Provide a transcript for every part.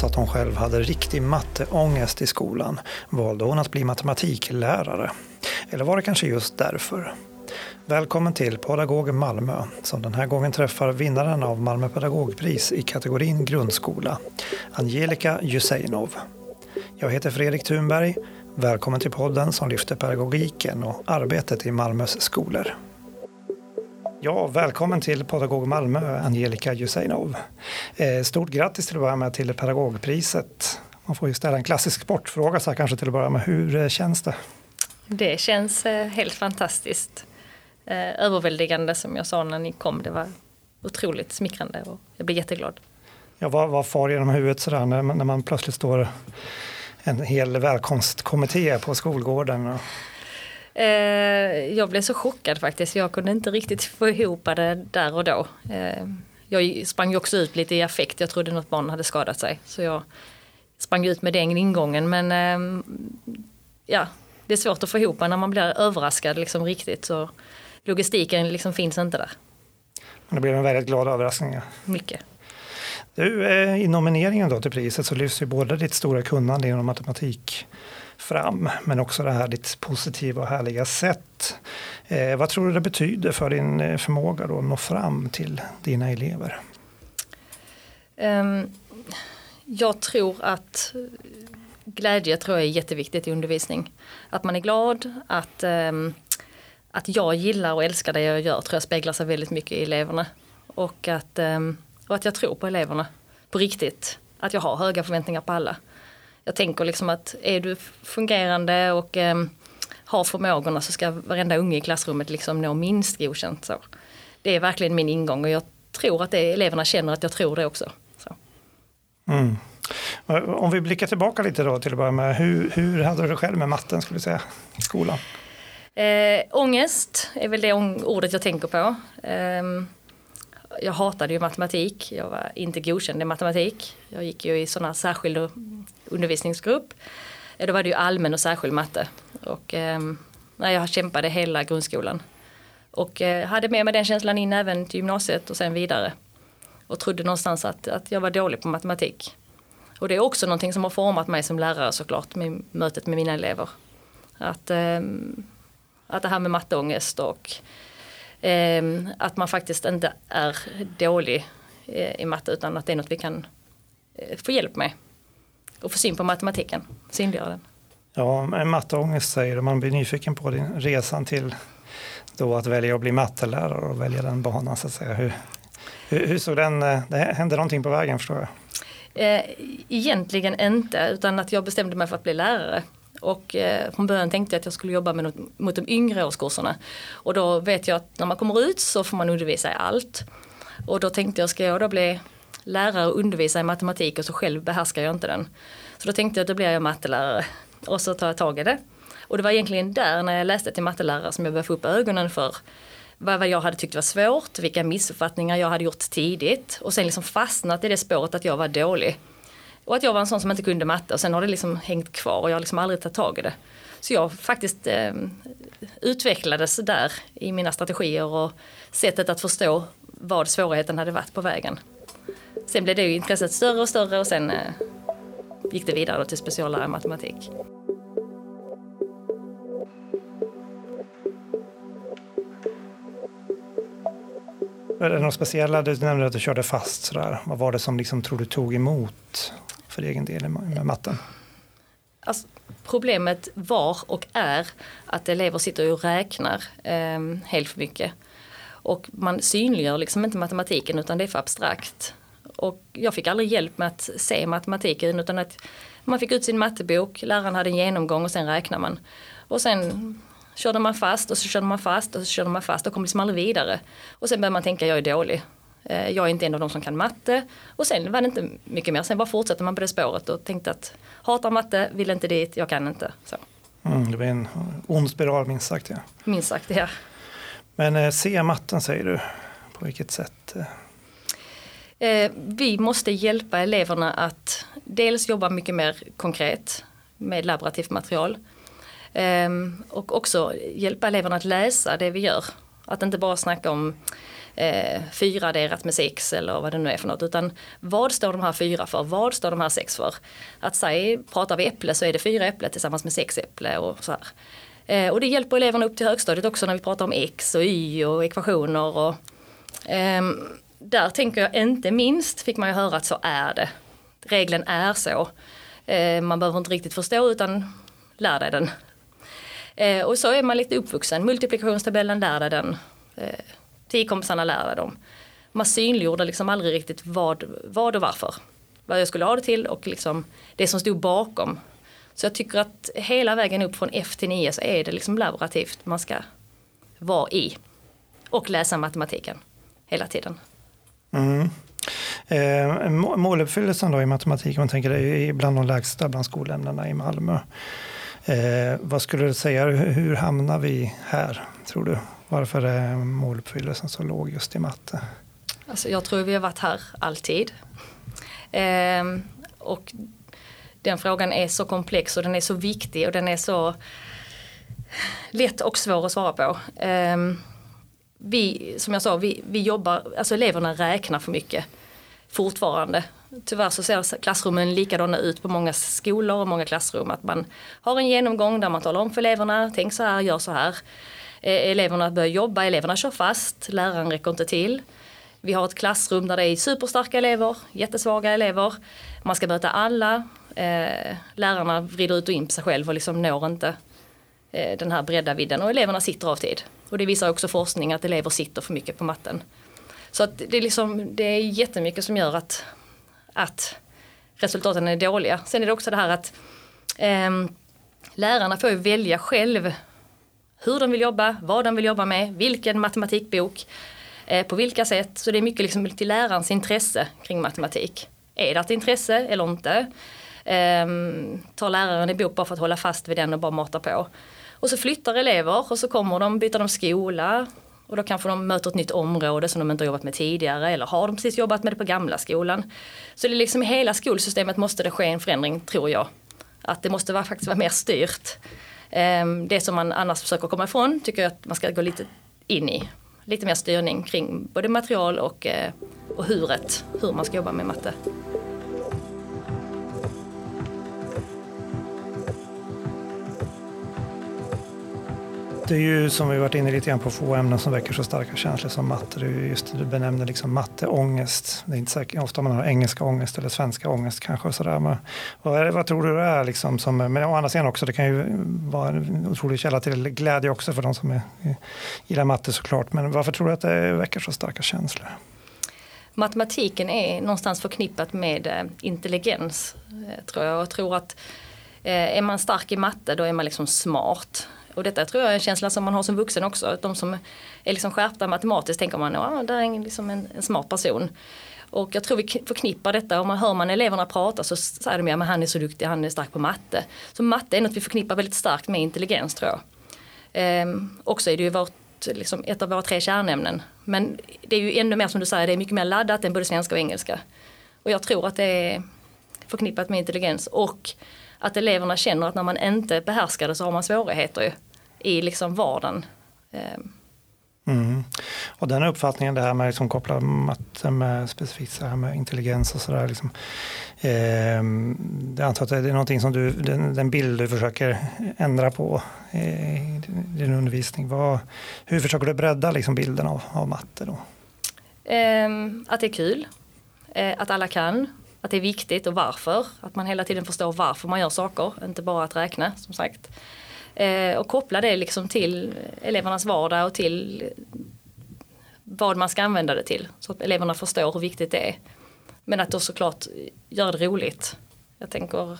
trots att hon själv hade riktig matteångest i skolan valde hon att bli matematiklärare. Eller var det kanske just därför? Välkommen till Pedagog Malmö som den här gången träffar vinnaren av Malmö pedagogpris i kategorin grundskola, Angelica Juseinov. Jag heter Fredrik Thunberg. Välkommen till podden som lyfter pedagogiken och arbetet i Malmös skolor. Ja, välkommen till Pedagog Malmö, Angelica Juseinov. Eh, stort grattis till att börja med till Pedagogpriset. Man får ju ställa en klassisk sportfråga så här kanske till att börja med. Hur eh, känns det? Det känns eh, helt fantastiskt. Överväldigande som jag sa när ni kom. Det var otroligt smickrande och jag blir jätteglad. Ja, vad, vad far genom huvudet sådär när man, när man plötsligt står en hel välkomstkommitté på skolgården? Och... Eh, jag blev så chockad faktiskt. Jag kunde inte riktigt få ihop det där och då. Eh, jag sprang ju också ut lite i affekt. Jag trodde något barn hade skadat sig. Så jag sprang ut med den ingången. Men eh, ja, det är svårt att få ihop när man blir överraskad liksom riktigt. Så logistiken liksom finns inte där. Men det blev en väldigt glad överraskning. Ja. Mycket. Du, eh, I nomineringen då till priset så lyfts ju både ditt stora kunnande inom matematik fram, men också det här ditt positiva och härliga sätt. Eh, vad tror du det betyder för din eh, förmåga då att nå fram till dina elever? Um, jag tror att glädje tror jag är jätteviktigt i undervisning. Att man är glad, att, um, att jag gillar och älskar det jag gör tror jag speglar sig väldigt mycket i eleverna. Och att, um, och att jag tror på eleverna på riktigt. Att jag har höga förväntningar på alla jag tänker liksom att är du fungerande och eh, har förmågorna så ska varenda unge i klassrummet liksom nå minst godkänt. Så. Det är verkligen min ingång och jag tror att det, eleverna känner att jag tror det också. Mm. Om vi blickar tillbaka lite då till att börja med. Hur, hur hade du det själv med matten skulle du säga i skolan? Eh, ångest är väl det ordet jag tänker på. Eh, jag hatade ju matematik. Jag var inte godkänd i matematik. Jag gick ju i sådana särskilda undervisningsgrupp. Då var det ju allmän och särskild matte. Och, eh, jag kämpade hela grundskolan. Och eh, hade med mig den känslan in även till gymnasiet och sen vidare. Och trodde någonstans att, att jag var dålig på matematik. Och det är också någonting som har format mig som lärare såklart, med mötet med mina elever. Att, eh, att det här med matteångest och att man faktiskt inte är dålig eh, i matte utan att det är något vi kan eh, få hjälp med och få syn på matematiken, synliggöra den. Ja, matteångest säger du, man blir nyfiken på din resan till då att välja att bli mattelärare och välja den banan så att säga. Hur, hur, hur såg den, eh, det hände någonting på vägen förstår jag? Eh, egentligen inte, utan att jag bestämde mig för att bli lärare. Och eh, från början tänkte jag att jag skulle jobba med något, mot de yngre årskurserna. Och då vet jag att när man kommer ut så får man undervisa i allt. Och då tänkte jag, ska jag då bli lärare och undervisa i matematik och så själv behärskar jag inte den. Så då tänkte jag att då blir jag mattelärare och så tar jag tag i det. Och det var egentligen där när jag läste till mattelärare som jag började få upp ögonen för vad jag hade tyckt var svårt, vilka missuppfattningar jag hade gjort tidigt och sen liksom fastnat i det spåret att jag var dålig. Och att jag var en sån som inte kunde matte och sen har det liksom hängt kvar och jag har liksom aldrig tagit tag i det. Så jag faktiskt eh, utvecklades där i mina strategier och sättet att förstå vad svårigheten hade varit på vägen. Sen blev det ju intresset större och större och sen eh, gick det vidare till speciallärare i matematik. Är det något speciella? Du nämnde att du körde fast. Sådär. Vad var det som liksom, tror du tog emot för egen del med matten? Alltså, problemet var och är att elever sitter och räknar eh, helt för mycket. Och man synliggör liksom inte matematiken utan det är för abstrakt. Och jag fick aldrig hjälp med att se matematiken utan att man fick ut sin mattebok, läraren hade en genomgång och sen räknar man. Och sen körde man fast och så körde man fast och så körde man fast och kom liksom aldrig vidare. Och sen började man tänka jag är dålig. Eh, jag är inte en av de som kan matte. Och sen var det inte mycket mer. Sen bara fortsatte man på det spåret och tänkte att hatar matte, vill inte dit, jag kan inte. Så. Mm, det var en ond spiral minst sagt. Ja. Minst sagt, ja. Men eh, se matten säger du. På vilket sätt? Eh? Eh, vi måste hjälpa eleverna att dels jobba mycket mer konkret med laborativt material. Eh, och också hjälpa eleverna att läsa det vi gör. Att inte bara snacka om eh, fyra delat med sex eller vad det nu är för något. Utan vad står de här fyra för? Vad står de här sex för? Att säga, pratar vi äpple så är det fyra äpple tillsammans med sex äpple och så här. Eh, och det hjälper eleverna upp till högstadiet också när vi pratar om x och y och ekvationer. Och, eh, där tänker jag inte minst fick man ju höra att så är det. Regeln är så. Eh, man behöver inte riktigt förstå utan lär dig den. Eh, och så är man lite uppvuxen. Multiplikationstabellen lär dig den. Eh, Tio Tiokompisarna lärde dem. Man synliggjorde liksom aldrig riktigt vad, vad och varför. Vad jag skulle ha det till och liksom det som stod bakom. Så jag tycker att hela vägen upp från F till 9 så är det liksom laborativt man ska vara i. Och läsa matematiken hela tiden. Mm. Eh, måluppfyllelsen då i matematik, om man tänker det är bland de lägsta bland skolämnena i Malmö. Eh, vad skulle du säga, hur hamnar vi här tror du? Varför är eh, måluppfyllelsen så låg just i matte? Alltså jag tror vi har varit här alltid. Ehm, och den frågan är så komplex och den är så viktig och den är så lätt och svår att svara på. Ehm, vi, som jag sa, vi, vi jobbar, alltså eleverna räknar för mycket fortfarande. Tyvärr så ser klassrummen likadana ut på många skolor och många klassrum. Att man har en genomgång där man talar om för eleverna, tänk så här, gör så här. Eh, eleverna börjar jobba, eleverna kör fast, läraren räcker inte till. Vi har ett klassrum där det är superstarka elever, jättesvaga elever. Man ska möta alla. Eh, lärarna vrider ut och in på sig själv och liksom når inte eh, den här bredda vidden och eleverna sitter av tid. Och det visar också forskning att elever sitter för mycket på matten. Så att det, är liksom, det är jättemycket som gör att, att resultaten är dåliga. Sen är det också det här att eh, lärarna får välja själv hur de vill jobba, vad de vill jobba med, vilken matematikbok, eh, på vilka sätt. Så det är mycket liksom till lärarens intresse kring matematik. Är det ett intresse eller inte? Eh, tar läraren en bok bara för att hålla fast vid den och bara mata på. Och så flyttar elever och så kommer de, byter de skola, och då kanske de möter ett nytt område som de inte har jobbat med tidigare eller har de precis jobbat med det på gamla skolan. Så det är liksom i hela skolsystemet måste det ske en förändring tror jag. Att det måste vara, faktiskt vara mer styrt. Ehm, det som man annars försöker komma ifrån tycker jag att man ska gå lite in i. Lite mer styrning kring både material och, eh, och huret, hur man ska jobba med matte. Det är ju som vi varit inne lite grann på få ämnen som väcker så starka känslor som matte. Det är just det du benämner liksom matteångest. Det är inte säkert ofta man har engelska ångest eller svenska ångest kanske. Och sådär. Men vad, är vad tror du det är? Liksom som, men å andra sidan också, det kan ju vara en otrolig källa till glädje också för de som är, gillar matte såklart. Men varför tror du att det väcker så starka känslor? Matematiken är någonstans förknippat med eh, intelligens. Eh, tror jag. jag tror att eh, är man stark i matte då är man liksom smart. Och detta tror jag är en känsla som man har som vuxen också. Att de som är liksom skärpta matematiskt tänker man, ja det är en, liksom en, en smart person. Och jag tror vi förknippar detta, om man hör man eleverna prata så säger de ja men han är så duktig, han är stark på matte. Så matte är något vi förknippar väldigt starkt med intelligens tror jag. Ehm, också är det ju vårt, liksom, ett av våra tre kärnämnen. Men det är ju ännu mer som du säger, det är mycket mer laddat än både svenska och engelska. Och jag tror att det är förknippat med intelligens och att eleverna känner att när man inte behärskar det så har man svårigheter ju, i liksom vardagen. Ehm. Mm. Och den uppfattningen, det här med liksom koppla matte med specifikt så här med intelligens och sådär. Liksom, eh, jag antar att det är någonting som du, den, den bild du försöker ändra på eh, i din undervisning. Vad, hur försöker du bredda liksom bilden av, av matte då? Eh, att det är kul, eh, att alla kan, att det är viktigt och varför. Att man hela tiden förstår varför man gör saker, inte bara att räkna som sagt. Eh, och koppla det liksom till elevernas vardag och till vad man ska använda det till. Så att eleverna förstår hur viktigt det är. Men att då såklart göra det roligt. Jag tänker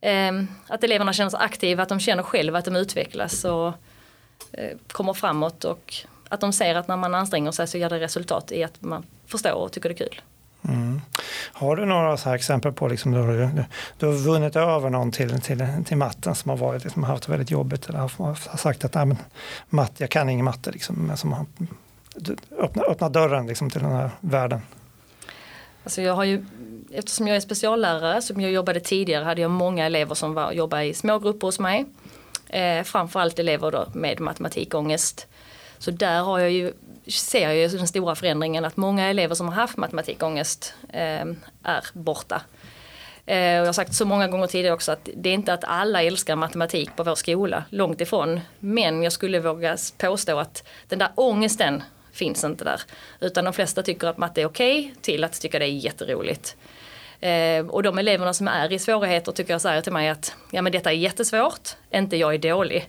eh, att eleverna känner sig aktiva, att de känner själva att de utvecklas och eh, kommer framåt och att de ser att när man anstränger sig så ger det resultat i att man förstår och tycker det är kul. Mm. Har du några så exempel på liksom du, du, du, har vunnit över någon till, till, till matten som har varit, liksom, haft det väldigt jobbigt eller har, sagt att men, matt, jag kan ingen matte, liksom, men som har öppnat, öppna dörren liksom, till den här världen? Alltså jag har ju, eftersom jag är speciallärare, som jag jobbade tidigare, hade jag många elever som var, jobbade i små grupper hos mig. Eh, framförallt elever då med matematikångest så där har jag ju, ser jag ju den stora förändringen att många elever som har haft matematikångest eh, är borta. Eh, jag har sagt så många gånger tidigare också att det är inte att alla älskar matematik på vår skola, långt ifrån. Men jag skulle våga påstå att den där ångesten finns inte där. Utan de flesta tycker att matte är okej okay, till att tycka det är jätteroligt. Eh, och de eleverna som är i svårigheter tycker jag säger till mig att ja men detta är jättesvårt, inte jag är dålig.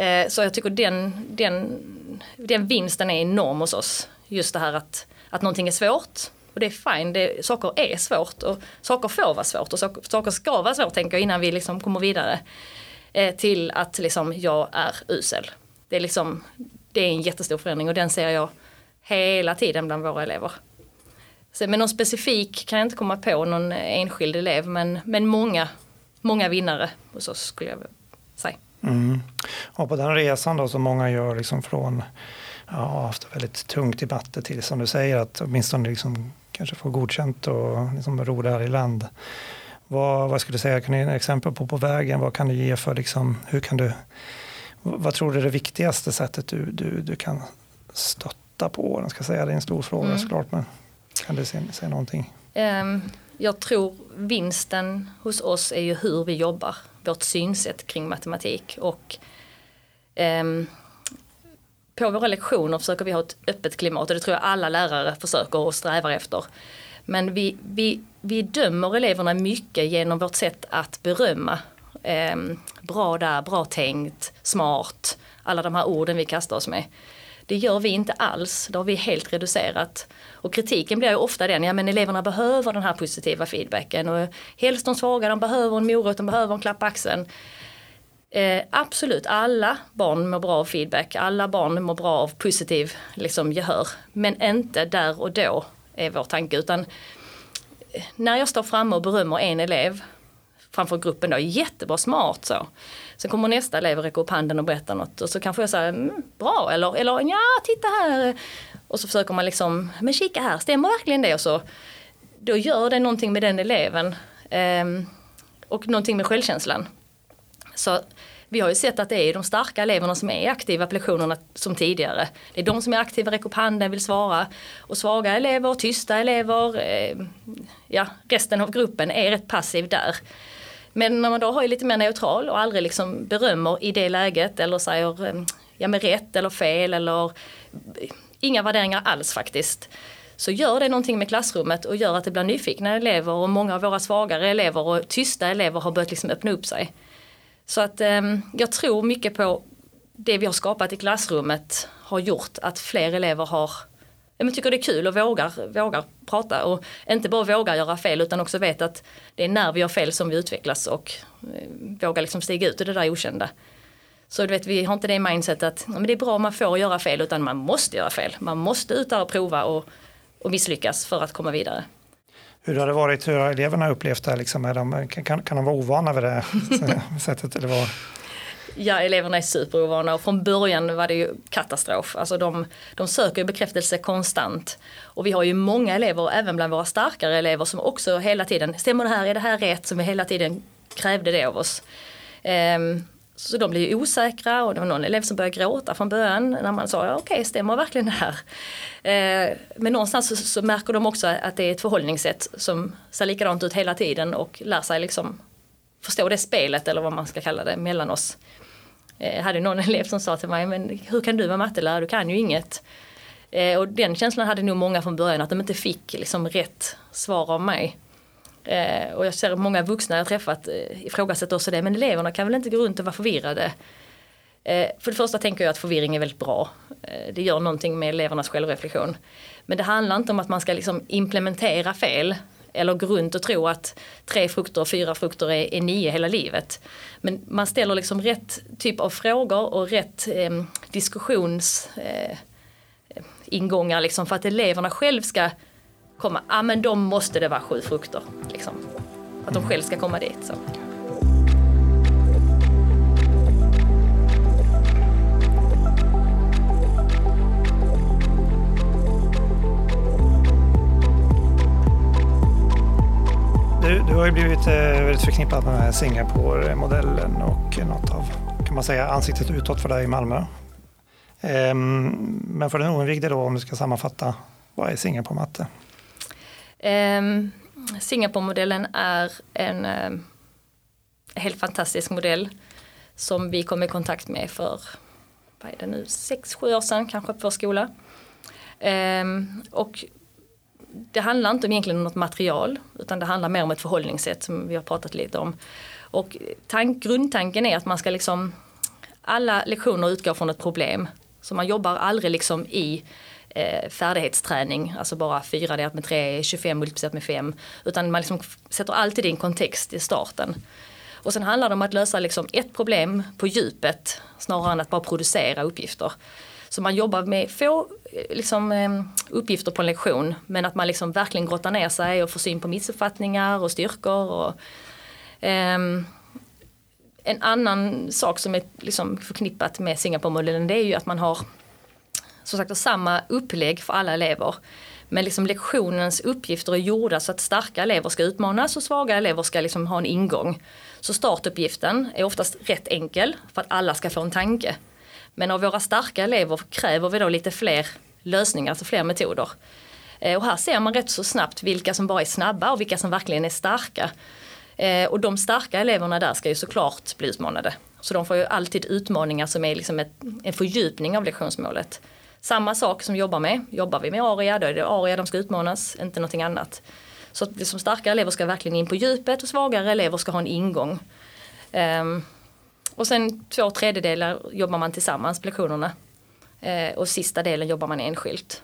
Eh, så jag tycker den, den, den vinsten är enorm hos oss. Just det här att, att någonting är svårt och det är fine, det, saker är svårt och saker får vara svårt och saker, saker ska vara svårt tänker jag innan vi liksom kommer vidare. Eh, till att liksom jag är usel. Det är liksom, det är en jättestor förändring och den ser jag hela tiden bland våra elever. Så, men någon specifik kan jag inte komma på någon enskild elev men, men många, många vinnare hos oss skulle jag säga. Mm. Och på den resan då som många gör liksom från ja, haft väldigt tungt i matte till som du säger att åtminstone liksom kanske få godkänt och liksom ro det här i land. Vad, vad skulle du säga, kan du ge exempel på på vägen? Vad kan du ge för, liksom, hur kan du, vad tror du är det viktigaste sättet du, du, du kan stötta på? Jag ska säga, det är en stor fråga mm. såklart, men kan du säga, säga någonting? Um, jag tror vinsten hos oss är ju hur vi jobbar, vårt synsätt kring matematik och um, på våra lektioner försöker vi ha ett öppet klimat och det tror jag alla lärare försöker och strävar efter. Men vi, vi, vi dömer eleverna mycket genom vårt sätt att berömma. Eh, bra där, bra tänkt, smart, alla de här orden vi kastar oss med. Det gör vi inte alls, det har vi helt reducerat. Och kritiken blir ju ofta den, ja men eleverna behöver den här positiva feedbacken och helst de svaga, de behöver en morot, de behöver en klapp på axeln. Eh, absolut, alla barn mår bra av feedback, alla barn mår bra av positiv liksom, gehör. Men inte där och då är vår tanke utan eh, när jag står framme och berömmer en elev framför gruppen då, jättebra, smart så. Sen kommer nästa elev och räcker upp handen och berättar något och så kanske jag säger mm, bra eller, eller ja titta här. Och så försöker man liksom, men kika här, stämmer verkligen det? Och så, då gör det någonting med den eleven. Eh, och någonting med självkänslan. Så vi har ju sett att det är de starka eleverna som är aktiva på lektionerna som tidigare. Det är de som är aktiva, räcker upp handen, vill svara. Och svaga elever, tysta elever, eh, ja resten av gruppen är rätt passiv där. Men när man då har lite mer neutral och aldrig liksom berömmer i det läget eller säger eh, ja med rätt eller fel eller eh, inga värderingar alls faktiskt så gör det någonting med klassrummet och gör att det blir nyfikna elever och många av våra svagare elever och tysta elever har börjat liksom öppna upp sig. Så att eh, jag tror mycket på det vi har skapat i klassrummet har gjort att fler elever har jag tycker det är kul och vågar, vågar prata och inte bara vågar göra fel utan också vet att det är när vi gör fel som vi utvecklas och eh, vågar liksom stiga ut i det där okända. Så du vet, vi har inte det mindset att men det är bra om man får göra fel utan man måste göra fel. Man måste ut där och prova och, och misslyckas för att komma vidare. Hur har det varit, hur har eleverna upplevt det? Liksom, är de, kan, kan de vara ovana vid det sättet? Eller vad? Ja, eleverna är superovana och från början var det ju katastrof. Alltså de, de söker bekräftelse konstant. Och vi har ju många elever, även bland våra starkare elever, som också hela tiden, stämmer det här, är det här rätt? Som vi hela tiden krävde det av oss. Um, så de blir ju osäkra och det var någon elev som började gråta från början när man sa ja, okej, okay, stämmer verkligen det här? Eh, men någonstans så, så, märker de också att det är ett förhållningssätt som ser likadant ut hela tiden och lär sig liksom förstå det spelet eller vad man ska kalla det mellan oss. Eh, jag hade någon elev som sa till mig, men hur kan du vara mattelärare, du kan ju inget. Eh, och den känslan hade nog många från början, att de inte fick liksom rätt svar av mig. Eh, och jag ser många vuxna jag träffat eh, ifrågasätter också det, men eleverna kan väl inte gå runt och vara förvirrade. Eh, för det första tänker jag att förvirring är väldigt bra. Eh, det gör någonting med elevernas självreflektion. Men det handlar inte om att man ska liksom implementera fel eller gå runt och tro att tre frukter och fyra frukter är, är nio hela livet. Men man ställer liksom rätt typ av frågor och rätt eh, diskussions eh, liksom för att eleverna själv ska komma, ja ah, men då måste det vara sju frukter. Liksom. Att de själv ska komma dit. Så. Du, du har ju blivit eh, väldigt förknippad med Singapore-modellen och något av, kan man säga, ansiktet utåt för dig i Malmö. Ehm, men för den oinvigde då, om du ska sammanfatta, vad är Singapore-matte? Ehm, Singapore-modellen är en eh, helt fantastisk modell som vi kom i kontakt med för vad är det nu, sex, sju år sedan kanske på vår skola. Ehm, och det handlar inte om egentligen något material utan det handlar mer om ett förhållningssätt som vi har pratat lite om. Och tank, grundtanken är att man ska liksom alla lektioner utgår från ett problem. Så man jobbar aldrig liksom i eh, färdighetsträning, alltså bara 4 delat med 3 25 multiplicerat med 5. Utan man liksom sätter alltid i en kontext i starten. Och sen handlar det om att lösa liksom ett problem på djupet snarare än att bara producera uppgifter. Så man jobbar med få eh, liksom, ehm, uppgifter på en lektion men att man liksom verkligen grottar ner sig och får syn på missuppfattningar och styrkor. Och, um, en annan sak som är liksom förknippat med Singapore-modellen det är ju att man har som sagt samma upplägg för alla elever. Men liksom lektionens uppgifter är gjorda så att starka elever ska utmanas och svaga elever ska liksom ha en ingång. Så startuppgiften är oftast rätt enkel för att alla ska få en tanke. Men av våra starka elever kräver vi då lite fler lösningar, alltså fler metoder. Eh, och här ser man rätt så snabbt vilka som bara är snabba och vilka som verkligen är starka. Eh, och de starka eleverna där ska ju såklart bli utmanade. Så de får ju alltid utmaningar som är liksom ett, en fördjupning av lektionsmålet. Samma sak som jobbar med, jobbar vi med ARIA då är det ARIA de ska utmanas, inte någonting annat. Så att liksom starka elever ska verkligen in på djupet och svagare elever ska ha en ingång. Um, och sen två tredjedelar jobbar man tillsammans på lektionerna. Uh, och sista delen jobbar man enskilt.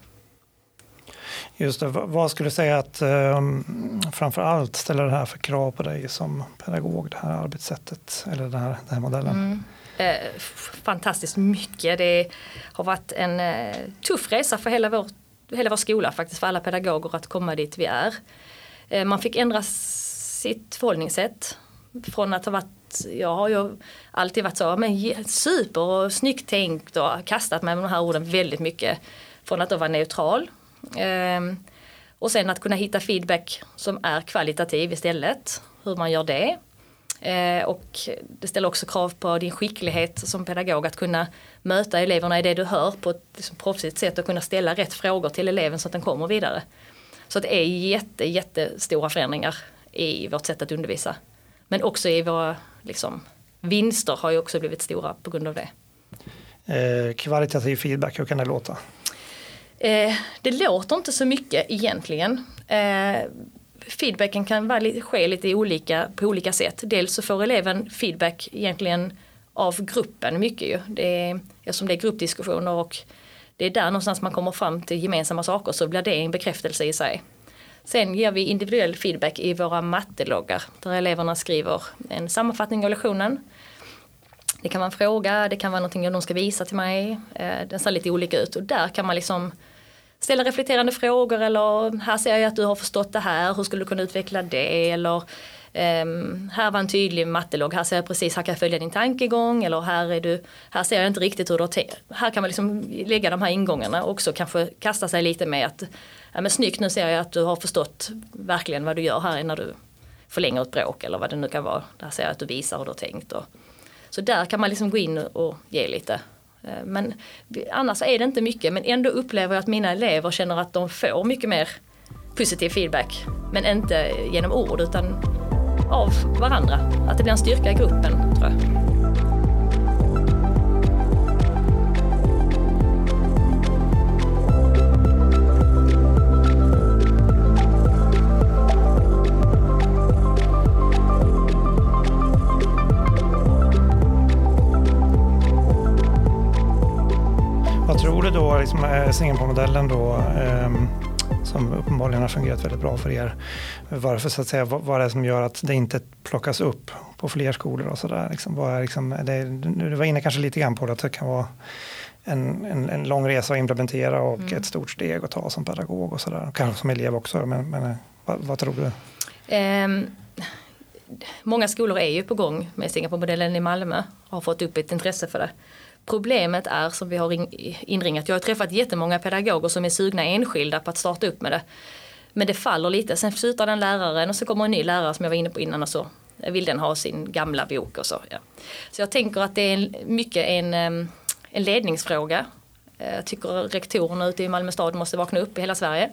Just det, vad skulle du säga att um, framför allt ställer det här för krav på dig som pedagog, det här arbetssättet eller den här, den här modellen? Mm. Eh, fantastiskt mycket. Det har varit en eh, tuff resa för hela vår, hela vår skola faktiskt, för alla pedagoger att komma dit vi är. Eh, man fick ändra sitt förhållningssätt från att ha varit jag har ju alltid varit så, men super och snyggt tänkt och kastat mig med de här orden väldigt mycket. Från att då vara neutral Ehm, och sen att kunna hitta feedback som är kvalitativ istället. Hur man gör det. Ehm, och det ställer också krav på din skicklighet som pedagog att kunna möta eleverna i det du hör på ett liksom proffsigt sätt och kunna ställa rätt frågor till eleven så att den kommer vidare. Så det är jätte, jättestora förändringar i vårt sätt att undervisa. Men också i våra liksom, vinster har ju också blivit stora på grund av det. Eh, kvalitativ feedback, hur kan det låta? Eh, det låter inte så mycket egentligen. Eh, feedbacken kan vara, ske lite olika, på olika sätt. Dels så får eleven feedback egentligen av gruppen mycket ju. Det är, eftersom det är gruppdiskussioner och det är där någonstans man kommer fram till gemensamma saker så blir det en bekräftelse i sig. Sen ger vi individuell feedback i våra matteloggar där eleverna skriver en sammanfattning av lektionen. Det kan vara en fråga, det kan vara någonting de ska visa till mig. Eh, den ser lite olika ut och där kan man liksom ställa reflekterande frågor eller här ser jag att du har förstått det här, hur skulle du kunna utveckla det? Eller um, här var en tydlig mattelogg, här ser jag precis, här kan jag följa din tankegång eller här, är du, här ser jag inte riktigt hur du har tänkt. Här kan man liksom lägga de här ingångarna och också kanske kasta sig lite med att ja, men snyggt nu ser jag att du har förstått verkligen vad du gör här när du förlänger ett bråk eller vad det nu kan vara. Där ser jag att du visar hur du har tänkt. Och, så där kan man liksom gå in och ge lite ehm, men annars är det inte mycket men ändå upplever jag att mina elever känner att de får mycket mer positiv feedback. Men inte genom ord utan av varandra. Att det blir en styrka i gruppen tror jag. liksom eh, Singapore-modellen då eh, som uppenbarligen har fungerat väldigt bra för er. Varför så att säga, vad, vad är det som gör att det inte plockas upp på fler skolor och sådär? Liksom, liksom, du var inne kanske lite grann på det, att det kan vara en, en, en lång resa att implementera och mm. ett stort steg att ta som pedagog och sådär. Kanske som elev också, men, men vad, vad, tror du? Um, många skolor är ju på gång med Singapore-modellen i Malmö och har fått upp ett intresse för det. Problemet är som vi har inringat, jag har träffat jättemånga pedagoger som är sugna enskilda på att starta upp med det. Men det faller lite, sen slutar den läraren och så kommer en ny lärare som jag var inne på innan och så vill den ha sin gamla bok och så. Ja. Så jag tänker att det är mycket en, en ledningsfråga Jag tycker rektorerna ute i Malmö stad måste vakna upp i hela Sverige.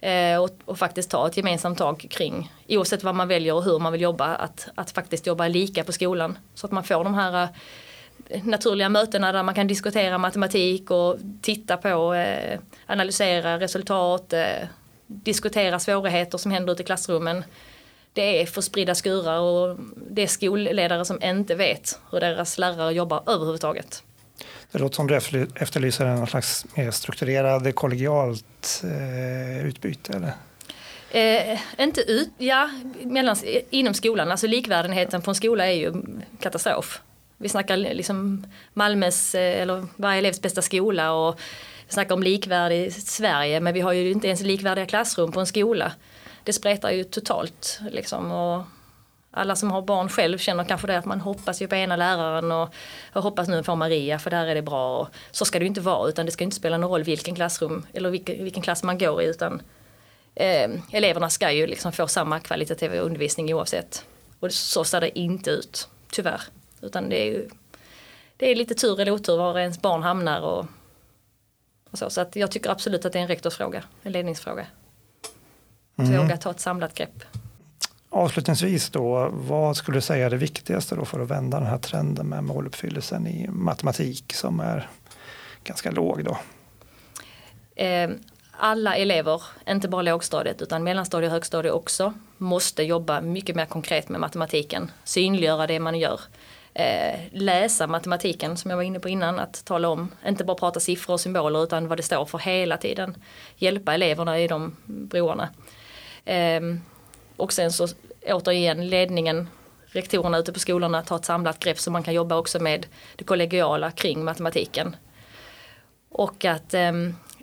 Eh, och, och, faktiskt ta ett gemensamt tag kring, oavsett vad man väljer och hur man vill jobba, att, att faktiskt jobba lika på skolan. Så att man får de här naturliga mötena där man kan diskutera matematik och titta på, eh, analysera resultat, eh, diskutera svårigheter som händer ute i klassrummen. Det är för spridda skurar och det är skolledare som inte vet hur deras lärare jobbar överhuvudtaget. Det låter som du efterlyser en slags mer strukturerad kollegialt eh, utbyte eller? Eh, inte ut, ja, mellan, inom skolan, alltså likvärdigheten på en skola är ju katastrof. Vi snackar liksom Malmös, eh, eller varje elevs bästa skola och vi snackar om likvärdig Sverige men vi har ju inte ens likvärdiga klassrum på en skola. Det spretar ju totalt liksom och alla som har barn själv känner kanske det att man hoppas ju på ena läraren och jag hoppas nu på Maria för där är det bra. Och så ska det ju inte vara utan det ska inte spela någon roll vilken klassrum eller vilken, vilken klass man går i utan eh, eleverna ska ju liksom få samma kvalitativa undervisning oavsett. Och så ser det inte ut, tyvärr. Utan det är ju det är lite tur eller otur var ens barn hamnar och, och så. Så att jag tycker absolut att det är en rektorsfråga, en ledningsfråga. Mm. Våga ta ett samlat grepp. Avslutningsvis då, vad skulle du säga är det viktigaste då för att vända den här trenden med måluppfyllelsen i matematik som är ganska låg då? Eh, alla elever, inte bara lågstadiet utan mellanstadiet och högstadiet också, måste jobba mycket mer konkret med matematiken. Synliggöra det man gör eh, läsa matematiken som jag var inne på innan. Att tala om, inte bara prata siffror och symboler utan vad det står för hela tiden. Hjälpa eleverna i de broarna. Eh, och sen så återigen ledningen, rektorerna ute på skolorna tar ett samlat grepp så man kan jobba också med det kollegiala kring matematiken. Och att eh,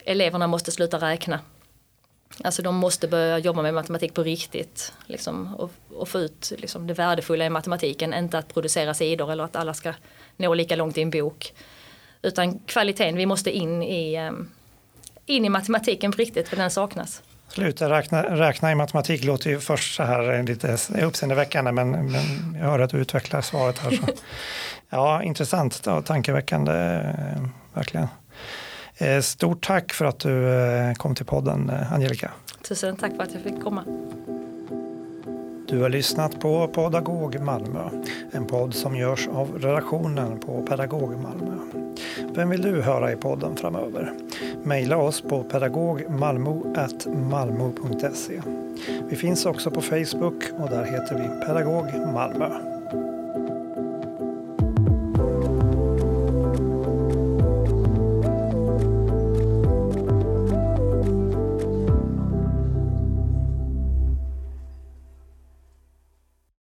eleverna måste sluta räkna. Alltså de måste börja jobba med matematik på riktigt. Liksom, och, och, få ut liksom, det värdefulla i matematiken. Inte att producera sidor eller att alla ska nå lika långt i en bok. Utan kvaliteten, vi måste in i, um, in i matematiken på riktigt för den saknas. Sluta räkna, räkna i matematik låter ju först så här lite uppseendeväckande men, men jag hör att du utvecklar svaret här. Så. Ja, intressant och tankeväckande, eh, verkligen. Eh, stort tack för att du eh, kom till podden eh, Angelica. Tusen tack för att jag fick komma. Du har lyssnat på Pedagog Malmö, en podd som görs av redaktionen på Pedagog Malmö. Vem vill du höra i podden framöver? Maila oss på pedagogmalmo.malmo.se. Vi finns också på Facebook och där heter vi Pedagog Malmö.